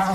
Yo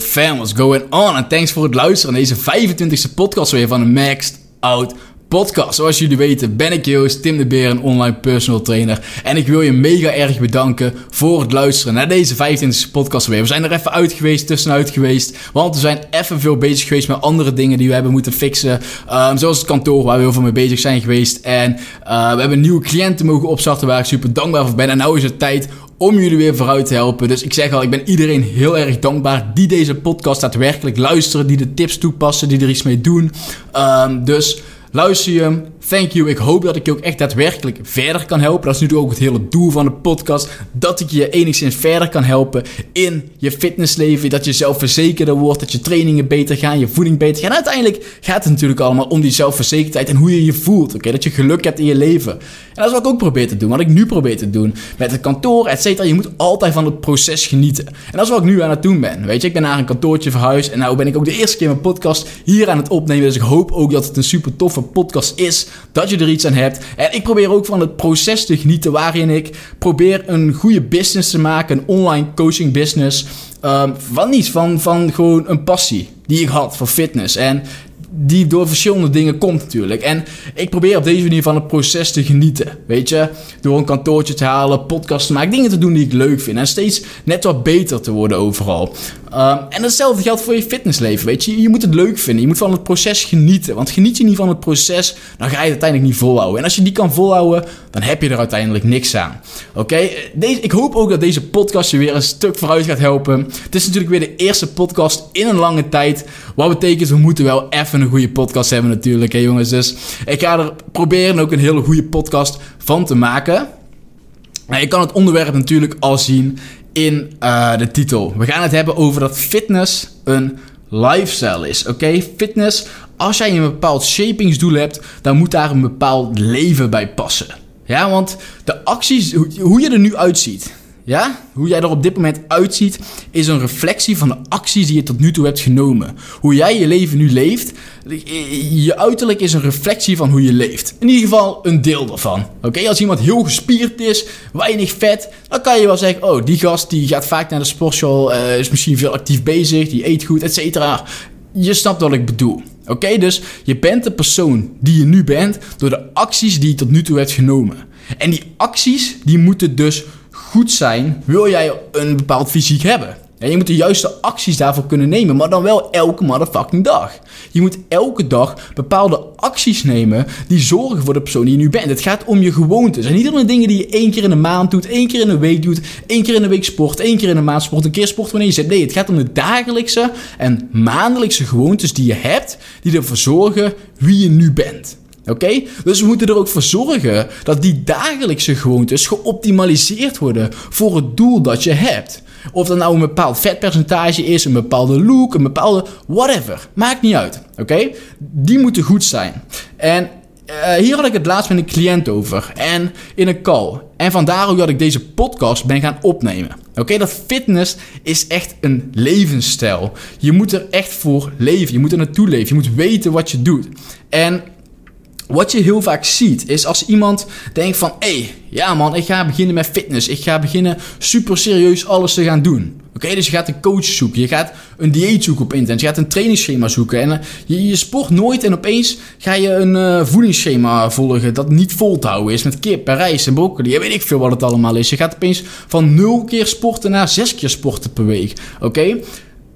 fam, what's going on? En thanks voor het luisteren naar deze 25e podcast weer van de Maxed Out Podcast. Zoals jullie weten ben ik Joost, Tim de Beer, een online personal trainer. En ik wil je mega erg bedanken voor het luisteren naar deze 25e podcast weer. We zijn er even uit geweest, tussenuit geweest. Want we zijn even veel bezig geweest met andere dingen die we hebben moeten fixen. Um, zoals het kantoor waar we heel veel mee bezig zijn geweest. En uh, we hebben nieuwe cliënten mogen opstarten waar ik super dankbaar voor ben. En nu is het tijd om jullie weer vooruit te helpen. Dus ik zeg al, ik ben iedereen heel erg dankbaar die deze podcast daadwerkelijk luisteren, die de tips toepassen, die er iets mee doen. Um, dus luister je thank you. Ik hoop dat ik je ook echt daadwerkelijk verder kan helpen. Dat is nu ook het hele doel van de podcast. Dat ik je enigszins verder kan helpen in je fitnessleven. Dat je zelfverzekerder wordt. Dat je trainingen beter gaan. Je voeding beter gaan. En uiteindelijk gaat het natuurlijk allemaal om die zelfverzekerdheid. En hoe je je voelt. Oké, Dat je geluk hebt in je leven. En dat is wat ik ook probeer te doen. Wat ik nu probeer te doen. Met het kantoor, et cetera. Je moet altijd van het proces genieten. En dat is wat ik nu aan het doen ben. Weet je, ik ben naar een kantoortje verhuisd. En nou ben ik ook de eerste keer mijn podcast hier aan het opnemen. Dus ik hoop ook dat het een super toffe podcast is dat je er iets aan hebt. En ik probeer ook van het proces te genieten waarin ik probeer een goede business te maken, een online coaching business. Um, van niets, van, van gewoon een passie die ik had voor fitness. En die door verschillende dingen komt natuurlijk. En ik probeer op deze manier van het proces te genieten. Weet je, door een kantoortje te halen, podcast te maken, dingen te doen die ik leuk vind. En steeds net wat beter te worden overal. Um, en hetzelfde geldt voor je fitnessleven. Weet je, je moet het leuk vinden. Je moet van het proces genieten. Want geniet je niet van het proces, dan ga je het uiteindelijk niet volhouden. En als je die kan volhouden, dan heb je er uiteindelijk niks aan. Oké, okay? ik hoop ook dat deze podcast je weer een stuk vooruit gaat helpen. Het is natuurlijk weer de eerste podcast in een lange tijd. Wat betekent, we moeten wel even een goede podcast hebben natuurlijk, hè jongens. Dus ik ga er proberen ook een hele goede podcast van te maken. Je kan het onderwerp natuurlijk al zien in uh, de titel. We gaan het hebben over dat fitness een lifestyle is. Oké, fitness, als jij een bepaald shapingsdoel hebt, dan moet daar een bepaald leven bij passen. Ja, want de acties, hoe je er nu uitziet, ja? Hoe jij er op dit moment uitziet, is een reflectie van de acties die je tot nu toe hebt genomen. Hoe jij je leven nu leeft, je uiterlijk is een reflectie van hoe je leeft. In ieder geval een deel daarvan. Oké, als iemand heel gespierd is, weinig vet, dan kan je wel zeggen: Oh, die gast die gaat vaak naar de sportschool, uh, is misschien veel actief bezig, die eet goed, et cetera. Je snapt wat ik bedoel. Oké, dus je bent de persoon die je nu bent door de acties die je tot nu toe hebt genomen. En die acties, die moeten dus goed zijn, wil jij een bepaald fysiek hebben. En je moet de juiste acties daarvoor kunnen nemen, maar dan wel elke motherfucking dag. Je moet elke dag bepaalde acties nemen die zorgen voor de persoon die je nu bent. Het gaat om je gewoontes. En niet om de dingen die je één keer in de maand doet, één keer in de week doet, één keer in de week sport, één keer in de maand sport, een keer sport wanneer je zit. Nee, het gaat om de dagelijkse en maandelijkse gewoontes die je hebt, die ervoor zorgen wie je nu bent. Oké? Dus we moeten er ook voor zorgen dat die dagelijkse gewoontes geoptimaliseerd worden voor het doel dat je hebt. Of dat nou een bepaald vetpercentage is, een bepaalde look, een bepaalde whatever. Maakt niet uit. Oké? Die moeten goed zijn. En uh, hier had ik het laatst met een cliënt over. En in een call. En vandaar ook dat ik deze podcast ben gaan opnemen. Oké, dat fitness is echt een levensstijl. Je moet er echt voor leven. Je moet er naartoe leven. Je moet weten wat je doet. En wat je heel vaak ziet is als iemand denkt van... hé, hey, ja man, ik ga beginnen met fitness. Ik ga beginnen super serieus alles te gaan doen. Oké, dus je gaat een coach zoeken. Je gaat een dieet zoeken op internet. Je gaat een trainingsschema zoeken. En uh, je, je, sport nooit en opeens ga je een uh, voedingsschema volgen... dat niet vol te houden is met kip en rijst en broccoli. Je weet ik veel wat het allemaal is. Je gaat opeens van nul keer sporten naar zes keer sporten per week. Oké?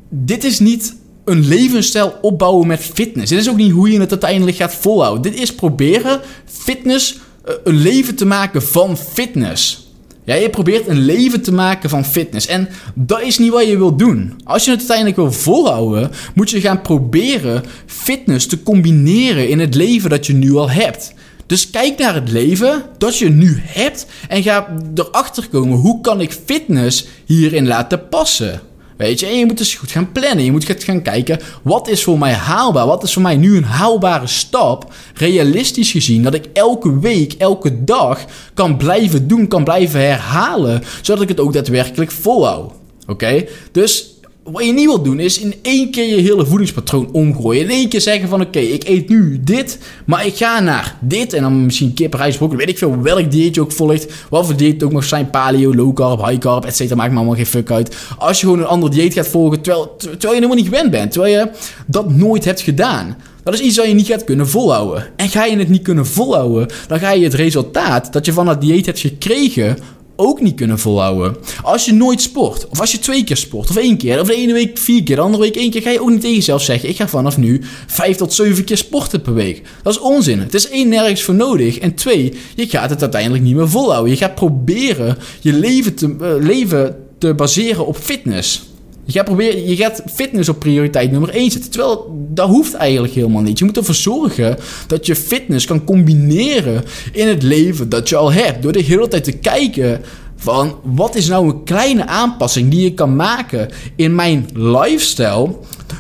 Dit is niet een levensstijl opbouwen met fitness. Dit is ook niet hoe je het uiteindelijk gaat volhouden. Dit is proberen fitness uh, een leven te maken van fitness. Ja, je probeert een leven te maken van fitness. En dat is niet wat je wilt doen. Als je het uiteindelijk wil volhouden, moet je gaan proberen fitness te combineren in het leven dat je nu al hebt. Dus kijk naar het leven dat je nu hebt en ga erachter komen hoe kan ik fitness hierin laten passen. Weet je, en je moet dus goed gaan plannen. Je moet gaan kijken, wat is voor mij haalbaar? Wat is voor mij nu een haalbare stap? Realistisch gezien, dat ik elke week, elke dag kan blijven doen, kan blijven herhalen. Zodat ik het ook daadwerkelijk volhoud. Oké? Dus wat je niet wilt doen is in één keer je hele voedingspatroon omgooien. In één keer zeggen van oké, ik eet nu dit, maar ik ga naar dit. En dan misschien kip, rijst, weet ik veel welk dieet je ook volgt. Wat voor dieet ook nog zijn, paleo, low carb, high carb, et cetera. Maakt me allemaal geen fuck uit. Als je gewoon een ander dieet gaat volgen terwijl, terwijl je helemaal niet gewend bent. Terwijl je dat nooit hebt gedaan. Dat is iets wat je niet gaat kunnen volhouden. En ga je het niet kunnen volhouden, dan ga je het resultaat dat je van dat dieet hebt gekregen ook niet kunnen volhouden. Als je nooit sport, of als je twee keer sport, of één keer, of de ene week vier keer, de andere week één keer, ga je ook niet tegen jezelf zeggen: Ik ga vanaf nu vijf tot zeven keer sporten per week. Dat is onzin. Het is één, nergens voor nodig. En twee, je gaat het uiteindelijk niet meer volhouden. Je gaat proberen je leven te, uh, leven te baseren op fitness. Je gaat, proberen, je gaat fitness op prioriteit nummer 1 zetten. Terwijl dat hoeft eigenlijk helemaal niet. Je moet ervoor zorgen dat je fitness kan combineren in het leven dat je al hebt. Door de hele tijd te kijken van wat is nou een kleine aanpassing die je kan maken in mijn lifestyle.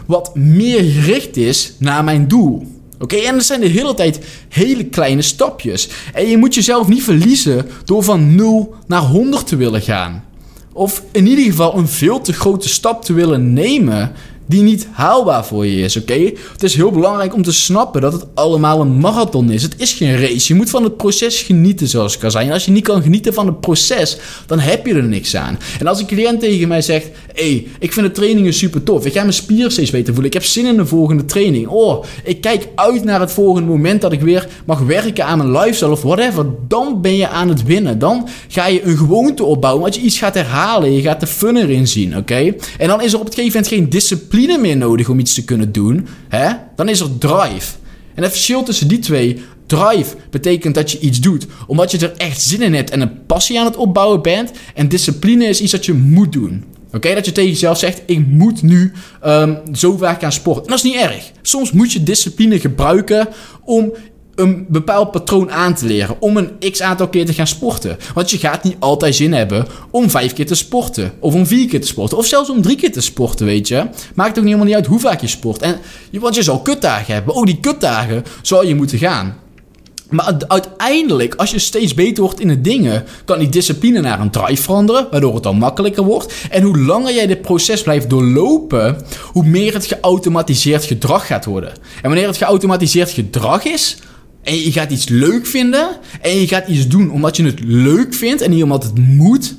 Wat meer gericht is naar mijn doel. Oké, en dat zijn de hele tijd hele kleine stapjes. En je moet jezelf niet verliezen door van 0 naar 100 te willen gaan. Of in ieder geval een veel te grote stap te willen nemen die niet haalbaar voor je is, oké? Het is heel belangrijk om te snappen dat het allemaal een marathon is. Het is geen race. Je moet van het proces genieten, zoals ik al zei. En als je niet kan genieten van het proces, dan heb je er niks aan. En als een cliënt tegen mij zegt: Hé, hey, ik vind de trainingen super tof. Ik ga mijn spieren steeds beter voelen. Ik heb zin in de volgende training. Oh, ik kijk uit naar het volgende moment dat ik weer mag werken aan mijn lifestyle of whatever. Dan ben je aan het winnen. Dan ga je een gewoonte opbouwen, want je iets gaat herhalen. Je gaat de fun erin zien, oké? En dan is er op het gegeven moment geen discipline discipline meer nodig om iets te kunnen doen, hè? dan is er drive. En het verschil tussen die twee, drive betekent dat je iets doet omdat je er echt zin in hebt en een passie aan het opbouwen bent. En discipline is iets dat je moet doen. Oké, dat je tegen jezelf zegt: ik moet nu um, zo vaak gaan sporten. En dat is niet erg. Soms moet je discipline gebruiken om een bepaald patroon aan te leren. Om een x aantal keer te gaan sporten. Want je gaat niet altijd zin hebben om vijf keer te sporten. Of om vier keer te sporten. Of zelfs om drie keer te sporten, weet je. Maakt ook niet helemaal niet uit hoe vaak je sport. En, want je zal kutdagen hebben. Ook die kutdagen zal je moeten gaan. Maar uiteindelijk, als je steeds beter wordt in de dingen, kan die discipline naar een drive veranderen, waardoor het dan makkelijker wordt. En hoe langer jij dit proces blijft doorlopen, hoe meer het geautomatiseerd gedrag gaat worden. En wanneer het geautomatiseerd gedrag is, en je gaat iets leuk vinden en je gaat iets doen omdat je het leuk vindt en niet omdat het moet,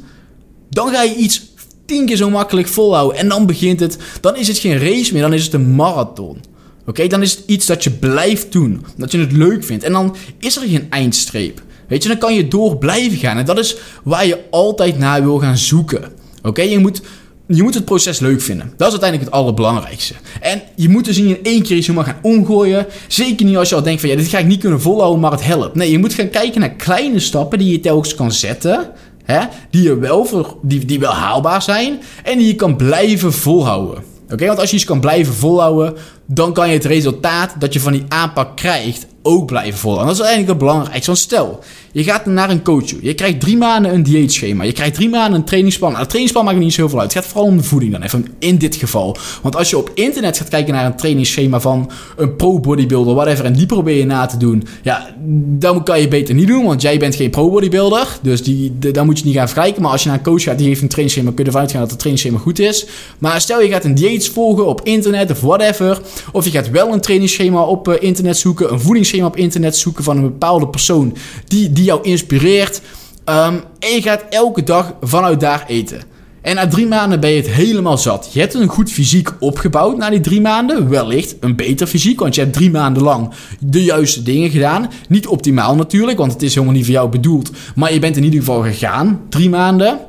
dan ga je iets tien keer zo makkelijk volhouden. En dan begint het, dan is het geen race meer, dan is het een marathon. Oké, dan is het iets dat je blijft doen, dat je het leuk vindt. En dan is er geen eindstreep. Weet je, dan kan je door blijven gaan. En dat is waar je altijd naar wil gaan zoeken. Oké, je moet je moet het proces leuk vinden. Dat is uiteindelijk het allerbelangrijkste. En je moet dus niet in één keer iets helemaal gaan omgooien. Zeker niet als je al denkt van ja, dit ga ik niet kunnen volhouden, maar het helpt. Nee, je moet gaan kijken naar kleine stappen die je telkens kan zetten. Hè, die, wel voor, die, die wel haalbaar zijn. En die je kan blijven volhouden. Oké, want als je iets kan blijven volhouden, dan kan je het resultaat dat je van die aanpak krijgt ook blijven volhouden. En dat is eigenlijk het belangrijkste. Want stel, je gaat naar een coach toe. Je krijgt drie maanden een dieetschema. Je krijgt drie maanden een trainingsplan. Nou, het trainingsplan maakt niet zo veel uit. Het gaat vooral om de voeding dan even in dit geval. Want als je op internet gaat kijken naar een trainingsschema van een pro-bodybuilder, whatever, en die probeer je na te doen, ja, dan kan je beter niet doen, want jij bent geen pro-bodybuilder. Dus die, dan moet je niet gaan vergelijken. Maar als je naar een coach gaat, die heeft een trainingsschema, kun je ervan uitgaan dat het trainingsschema goed is. Maar stel je gaat een dieet volgen op internet of whatever, of je gaat wel een trainingsschema op eh, internet zoeken, een voedingsschema op internet zoeken van een bepaalde persoon die, die jou inspireert. Um, en je gaat elke dag vanuit daar eten. En na drie maanden ben je het helemaal zat. Je hebt een goed fysiek opgebouwd na die drie maanden. Wellicht een beter fysiek, want je hebt drie maanden lang de juiste dingen gedaan. Niet optimaal natuurlijk, want het is helemaal niet voor jou bedoeld. Maar je bent in ieder geval gegaan, drie maanden.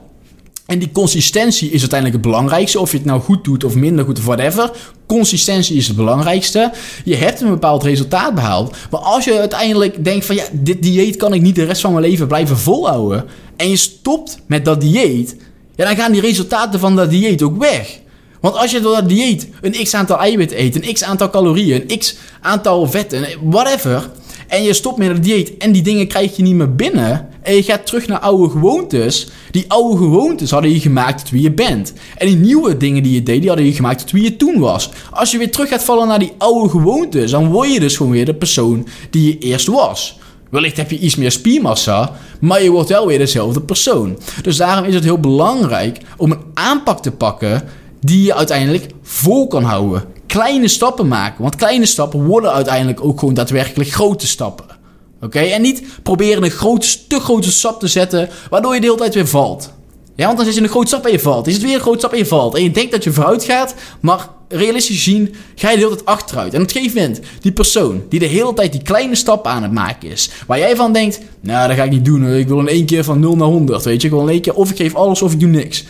En die consistentie is uiteindelijk het belangrijkste. Of je het nou goed doet of minder goed of whatever. Consistentie is het belangrijkste. Je hebt een bepaald resultaat behaald. Maar als je uiteindelijk denkt van ja, dit dieet kan ik niet de rest van mijn leven blijven volhouden. En je stopt met dat dieet. Ja, dan gaan die resultaten van dat dieet ook weg. Want als je door dat dieet een x aantal eiwitten eet, een x aantal calorieën, een x aantal vetten, whatever en je stopt met het dieet en die dingen krijg je niet meer binnen. En je gaat terug naar oude gewoontes. Die oude gewoontes hadden je gemaakt tot wie je bent. En die nieuwe dingen die je deed, die hadden je gemaakt tot wie je toen was. Als je weer terug gaat vallen naar die oude gewoontes, dan word je dus gewoon weer de persoon die je eerst was. Wellicht heb je iets meer spiermassa, maar je wordt wel weer dezelfde persoon. Dus daarom is het heel belangrijk om een aanpak te pakken die je uiteindelijk vol kan houden. Kleine stappen maken, want kleine stappen worden uiteindelijk ook gewoon daadwerkelijk grote stappen. Oké, en niet proberen een grote, te grote stap te zetten, waardoor je de hele tijd weer valt. Ja, want dan zit je een grote stap en je valt. Is het weer een grote stap en je valt. En je denkt dat je vooruit gaat, maar realistisch gezien ga je de hele tijd achteruit. En op een gegeven moment, die persoon die de hele tijd die kleine stap aan het maken is, waar jij van denkt, nou, dat ga ik niet doen. Ik wil in één keer van 0 naar 100, weet je. Ik wil in één keer of ik geef alles of ik doe niks.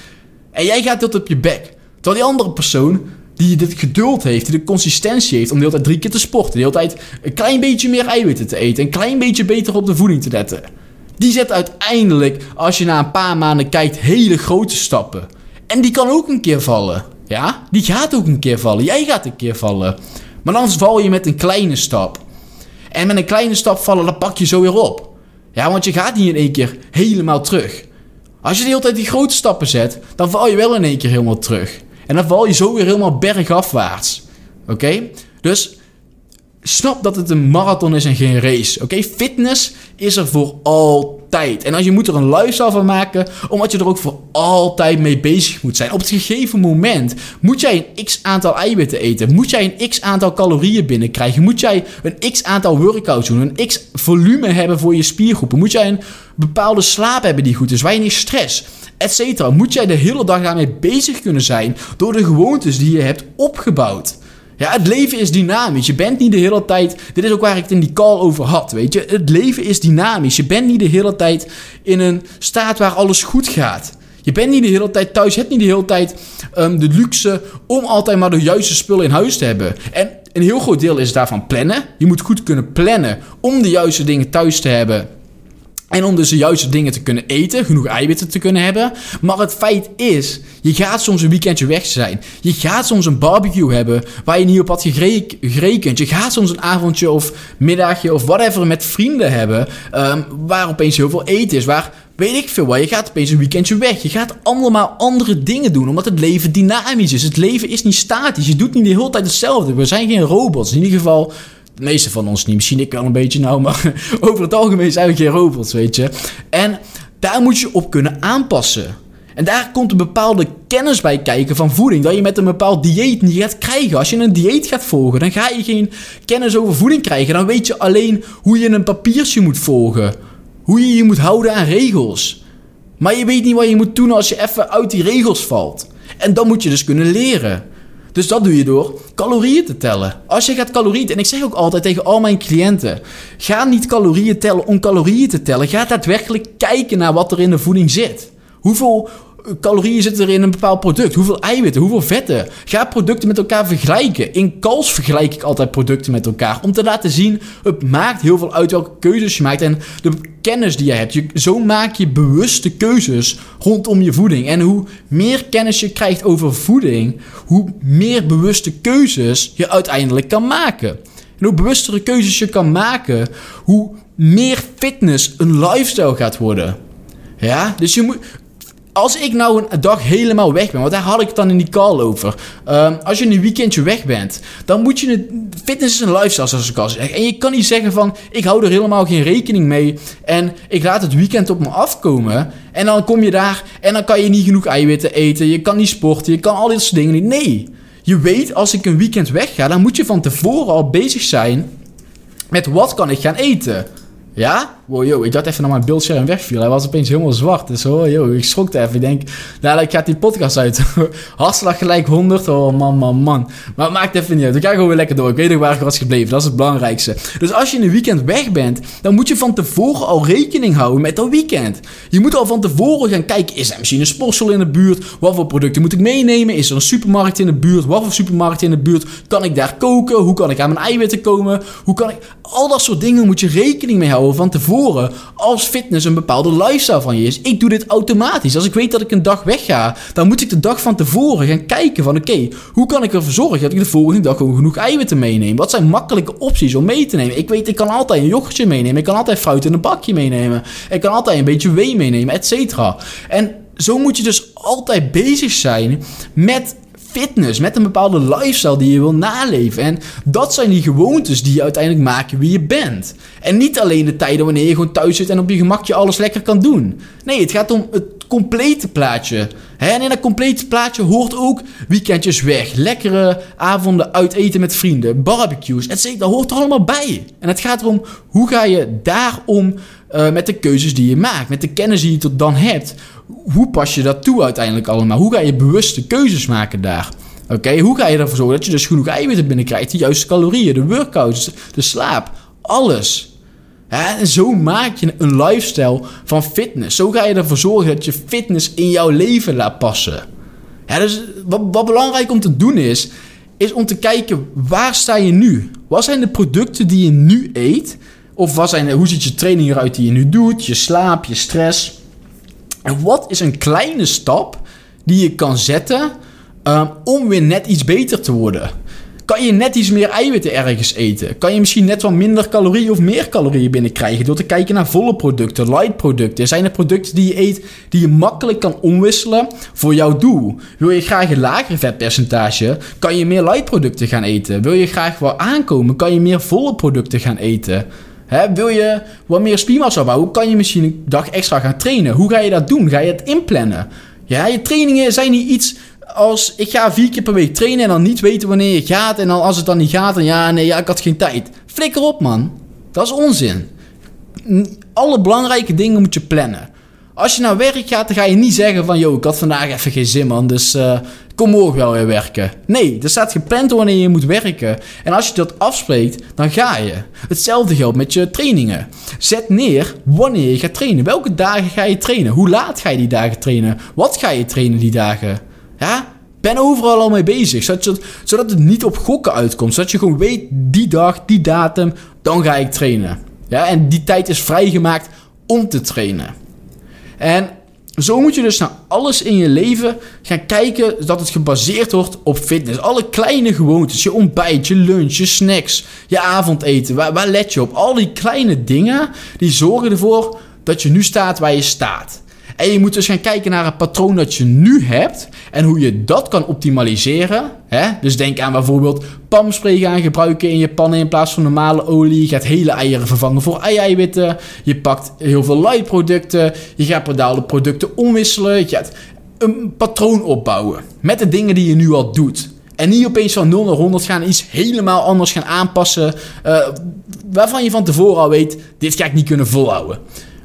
En jij gaat dit op je bek. Terwijl die andere persoon, die dit geduld heeft, die de consistentie heeft om de hele tijd drie keer te sporten, de hele tijd een klein beetje meer eiwitten te eten, een klein beetje beter op de voeding te letten. Die zet uiteindelijk, als je na een paar maanden kijkt, hele grote stappen. En die kan ook een keer vallen. Ja, die gaat ook een keer vallen. Jij gaat een keer vallen. Maar dan val je met een kleine stap. En met een kleine stap vallen, dan pak je zo weer op. Ja, want je gaat niet in één keer helemaal terug. Als je de hele tijd die grote stappen zet, dan val je wel in één keer helemaal terug. En dan val je zo weer helemaal bergafwaarts. Oké? Dus snap dat het een marathon is en geen race. Oké, fitness is er voor altijd. En als je moet er een lifestyle van maken, omdat je er ook voor altijd mee bezig moet zijn. Op het gegeven moment moet jij een x aantal eiwitten eten. Moet jij een x aantal calorieën binnenkrijgen. Moet jij een x aantal workouts doen. Een x volume hebben voor je spiergroepen. Moet jij een bepaalde slaap hebben die goed is. Weinig stress etc. Moet jij de hele dag daarmee bezig kunnen zijn door de gewoontes die je hebt opgebouwd. Ja, het leven is dynamisch. Je bent niet de hele tijd. Dit is ook waar ik het in die call over had. Weet je, het leven is dynamisch. Je bent niet de hele tijd in een staat waar alles goed gaat. Je bent niet de hele tijd thuis. Je hebt niet de hele tijd um, de luxe om altijd maar de juiste spullen in huis te hebben. En een heel groot deel is daarvan plannen. Je moet goed kunnen plannen om de juiste dingen thuis te hebben. En om dus de juiste dingen te kunnen eten, genoeg eiwitten te kunnen hebben. Maar het feit is, je gaat soms een weekendje weg zijn. Je gaat soms een barbecue hebben waar je niet op had gerekend. Je gaat soms een avondje of middagje of whatever met vrienden hebben. Um, waar opeens heel veel eten is. Waar weet ik veel waar. Je gaat opeens een weekendje weg. Je gaat allemaal andere dingen doen omdat het leven dynamisch is. Het leven is niet statisch. Je doet niet de hele tijd hetzelfde. We zijn geen robots. In ieder geval de meeste van ons niet. Misschien ik wel een beetje nou, maar over het algemeen zijn we geen robots, weet je. En daar moet je op kunnen aanpassen. En daar komt een bepaalde kennis bij kijken van voeding. Dat je met een bepaald dieet niet gaat krijgen. Als je een dieet gaat volgen, dan ga je geen kennis over voeding krijgen. Dan weet je alleen hoe je een papiertje moet volgen. Hoe je je moet houden aan regels. Maar je weet niet wat je moet doen als je even uit die regels valt. En dan moet je dus kunnen leren. Dus dat doe je door calorieën te tellen. Als je gaat calorieën, en ik zeg ook altijd tegen al mijn cliënten: ga niet calorieën tellen om calorieën te tellen. Ga daadwerkelijk kijken naar wat er in de voeding zit. Hoeveel calorieën zitten er in een bepaald product? Hoeveel eiwitten? Hoeveel vetten? Ga producten met elkaar vergelijken. In calls vergelijk ik altijd producten met elkaar. Om te laten zien, het maakt heel veel uit welke keuzes je maakt. En de kennis die je hebt. Zo maak je bewuste keuzes rondom je voeding. En hoe meer kennis je krijgt over voeding, hoe meer bewuste keuzes je uiteindelijk kan maken. En hoe bewustere keuzes je kan maken, hoe meer fitness een lifestyle gaat worden. Ja, dus je moet, als ik nou een dag helemaal weg ben, want daar had ik het dan in die call over. Um, als je een weekendje weg bent, dan moet je. Het, fitness is een lifestyle, zoals ik al zeg. En je kan niet zeggen van: ik hou er helemaal geen rekening mee. En ik laat het weekend op me afkomen. En dan kom je daar en dan kan je niet genoeg eiwitten eten. Je kan niet sporten, je kan al dit soort dingen niet. Nee. Je weet, als ik een weekend wegga, dan moet je van tevoren al bezig zijn met wat kan ik gaan eten. Ja? Wow, yo, ik dacht even naar mijn beeldscherm wegviel. Hij was opeens helemaal zwart. Dus oh, yo, ik schrok even. Ik denk, nou, ik ga die podcast uit. Hartslag gelijk 100. Oh, man, man, man. Maar het maakt even niet uit. Ik ga gewoon weer lekker door. Ik weet nog waar ik was gebleven. Dat is het belangrijkste. Dus als je in een weekend weg bent, dan moet je van tevoren al rekening houden met dat weekend. Je moet al van tevoren gaan kijken, is er misschien een sportschool in de buurt? Wat voor producten moet ik meenemen? Is er een supermarkt in de buurt? Wat voor supermarkt in de buurt? Kan ik daar koken? Hoe kan ik aan mijn eiwitten komen? Hoe kan ik... Al dat soort dingen moet je rekening mee houden van tevoren als fitness een bepaalde lifestyle van je is. Ik doe dit automatisch. Als ik weet dat ik een dag wegga, dan moet ik de dag van tevoren gaan kijken van oké, hoe kan ik ervoor zorgen dat ik de volgende dag gewoon genoeg eiwitten meeneem? Wat zijn makkelijke opties om mee te nemen? Ik weet, ik kan altijd een yoghurtje meenemen. Ik kan altijd fruit in een bakje meenemen. Ik kan altijd een beetje wee meenemen, et cetera. En zo moet je dus altijd bezig zijn met fitness, met een bepaalde lifestyle die je wil naleven. En dat zijn die gewoontes die je uiteindelijk maken wie je bent. En niet alleen de tijden wanneer je gewoon thuis zit en op je gemakje alles lekker kan doen. Nee, het gaat om het complete plaatje. En in dat complete plaatje hoort ook weekendjes weg. Lekkere avonden uit eten met vrienden. Barbecues, etc. Dat hoort er allemaal bij. En het gaat erom, hoe ga je daarom uh, met de keuzes die je maakt. Met de kennis die je tot dan hebt. Hoe pas je dat toe uiteindelijk allemaal? Hoe ga je bewuste keuzes maken daar? Oké, hoe ga je ervoor zorgen dat je dus genoeg eiwitten binnenkrijgt? De juiste calorieën, de workouts, de slaap, alles. en zo maak je een lifestyle van fitness. Zo ga je ervoor zorgen dat je fitness in jouw leven laat passen. Dus wat belangrijk om te doen is, is om te kijken waar sta je nu? Wat zijn de producten die je nu eet? Of wat zijn, hoe ziet je training eruit die je nu doet? Je slaap, je stress. En wat is een kleine stap die je kan zetten um, om weer net iets beter te worden? Kan je net iets meer eiwitten ergens eten? Kan je misschien net wat minder calorieën of meer calorieën binnenkrijgen door te kijken naar volle producten, light producten? Zijn er producten die je eet die je makkelijk kan omwisselen voor jouw doel? Wil je graag een lager vetpercentage? Kan je meer light producten gaan eten? Wil je graag wat aankomen? Kan je meer volle producten gaan eten? Wil je wat meer spiermassa bouwen? Hoe kan je misschien een dag extra gaan trainen? Hoe ga je dat doen? Ga je het inplannen? Ja, je trainingen zijn niet iets als ik ga vier keer per week trainen en dan niet weten wanneer je gaat. En dan als het dan niet gaat, dan ja, nee, ja, ik had geen tijd. Flikker op, man. Dat is onzin. Alle belangrijke dingen moet je plannen. Als je naar werk gaat, dan ga je niet zeggen van... ...joh, ik had vandaag even geen zin, man, dus uh, kom morgen wel weer werken. Nee, er staat gepland wanneer je moet werken. En als je dat afspreekt, dan ga je. Hetzelfde geldt met je trainingen. Zet neer wanneer je gaat trainen. Welke dagen ga je trainen? Hoe laat ga je die dagen trainen? Wat ga je trainen die dagen? Ja, ben overal al mee bezig. Zodat, zodat het niet op gokken uitkomt. Zodat je gewoon weet, die dag, die datum, dan ga ik trainen. Ja, en die tijd is vrijgemaakt om te trainen. En zo moet je dus naar alles in je leven gaan kijken dat het gebaseerd wordt op fitness. Alle kleine gewoontes, je ontbijt, je lunch, je snacks, je avondeten, waar, waar let je op? Al die kleine dingen die zorgen ervoor dat je nu staat waar je staat. En je moet dus gaan kijken naar het patroon dat je nu hebt en hoe je dat kan optimaliseren. Hè? Dus denk aan bijvoorbeeld pamspray gaan gebruiken in je pannen in plaats van normale olie. Je gaat hele eieren vervangen voor ei-eiwitten. Je pakt heel veel light producten. Je gaat bepaalde producten omwisselen. Je gaat een patroon opbouwen met de dingen die je nu al doet. En niet opeens van 0 naar 100 gaan iets helemaal anders gaan aanpassen. Uh, waarvan je van tevoren al weet, dit ga ik niet kunnen volhouden.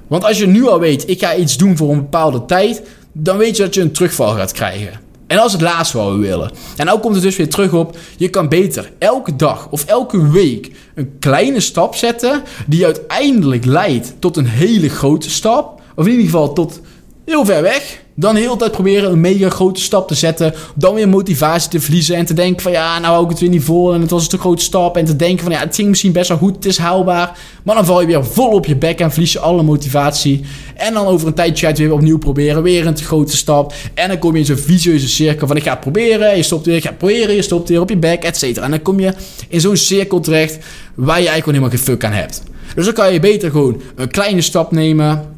Want als je nu al weet, ik ga iets doen voor een bepaalde tijd, dan weet je dat je een terugval gaat krijgen. En dat is het laatste wat we willen. En nou komt het dus weer terug op, je kan beter elke dag of elke week een kleine stap zetten die uiteindelijk leidt tot een hele grote stap. Of in ieder geval tot heel ver weg. Dan de hele tijd proberen een mega grote stap te zetten. Dan weer motivatie te verliezen. En te denken van ja, nou hou ik het weer niet vol. En het was een te grote stap. En te denken van ja, het ging misschien best wel goed. Het is haalbaar. Maar dan val je weer vol op je bek en verlies je alle motivatie. En dan over een tijdje het weer opnieuw proberen. Weer een te grote stap. En dan kom je in zo'n vicieuze cirkel van ik ga het proberen. Je stopt weer, ik ga het proberen. Je stopt weer op je bek, et cetera. En dan kom je in zo'n cirkel terecht waar je eigenlijk gewoon helemaal geen fuck aan hebt. Dus dan kan je beter gewoon een kleine stap nemen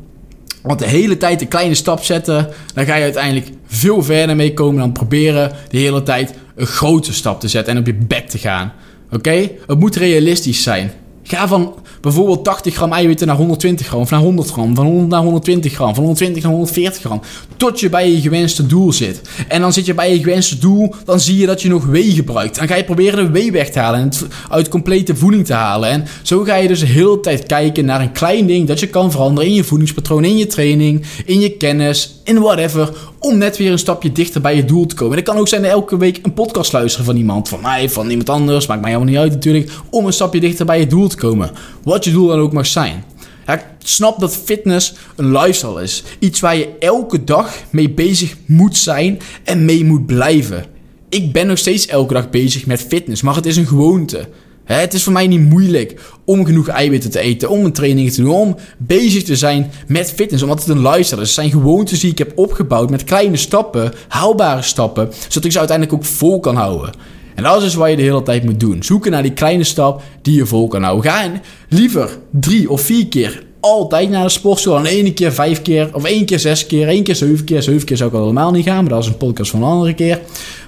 want de hele tijd een kleine stap zetten, dan ga je uiteindelijk veel verder mee komen dan proberen de hele tijd een grote stap te zetten en op je bek te gaan. Oké? Het moet realistisch zijn. Ga van bijvoorbeeld 80 gram eiwitten naar 120 gram of naar 100 gram. Van 100 naar 120 gram, van 120 naar 140 gram. Tot je bij je gewenste doel zit. En dan zit je bij je gewenste doel, dan zie je dat je nog wee gebruikt. Dan ga je proberen de wee weg te halen en het uit complete voeding te halen. En zo ga je dus de hele tijd kijken naar een klein ding dat je kan veranderen in je voedingspatroon, in je training, in je kennis, in whatever. Om net weer een stapje dichter bij je doel te komen. En het kan ook zijn elke week een podcast luisteren van iemand. Van mij, van iemand anders. Maakt mij helemaal niet uit natuurlijk. Om een stapje dichter bij je doel te komen. Je doel dan ook mag zijn. Ik snap dat fitness een lifestyle is. Iets waar je elke dag mee bezig moet zijn en mee moet blijven. Ik ben nog steeds elke dag bezig met fitness, maar het is een gewoonte. Het is voor mij niet moeilijk om genoeg eiwitten te eten, om een training te doen, om bezig te zijn met fitness, omdat het een lifestyle is. Het zijn gewoontes die ik heb opgebouwd met kleine stappen, haalbare stappen, zodat ik ze uiteindelijk ook vol kan houden. En dat is dus wat je de hele tijd moet doen. Zoeken naar die kleine stap die je vol kan houden. Ga liever drie of vier keer altijd naar de sportschool. En één keer vijf keer, of één keer zes keer, één keer zeven keer. Zeven keer zou ik al helemaal niet gaan, maar dat is een podcast van een andere keer.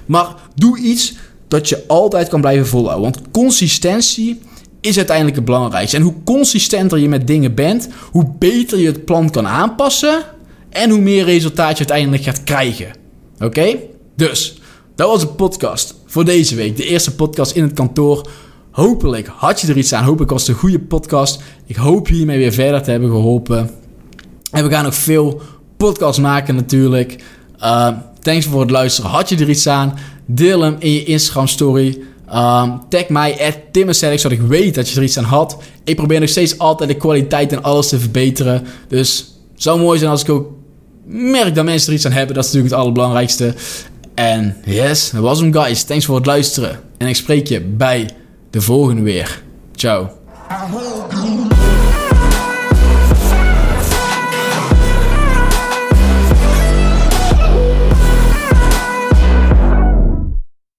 Maar doe iets dat je altijd kan blijven volhouden. Want consistentie is uiteindelijk het belangrijkste. En hoe consistenter je met dingen bent, hoe beter je het plan kan aanpassen En hoe meer resultaat je uiteindelijk gaat krijgen. Oké? Dus, dat was de podcast voor deze week. De eerste podcast in het kantoor. Hopelijk had je er iets aan. Hopelijk was het een goede podcast. Ik hoop hiermee weer verder te hebben geholpen. En we gaan nog veel podcasts maken natuurlijk. Uh, thanks voor het luisteren. Had je er iets aan? Deel hem in je Instagram story. Um, tag mij at zodat ik weet dat je er iets aan had. Ik probeer nog steeds altijd de kwaliteit en alles te verbeteren. Dus zou mooi zijn als ik ook merk dat mensen er iets aan hebben. Dat is natuurlijk het allerbelangrijkste. En yes, dat was hem guys. Thanks voor het luisteren. En ik spreek je bij de volgende weer. Ciao.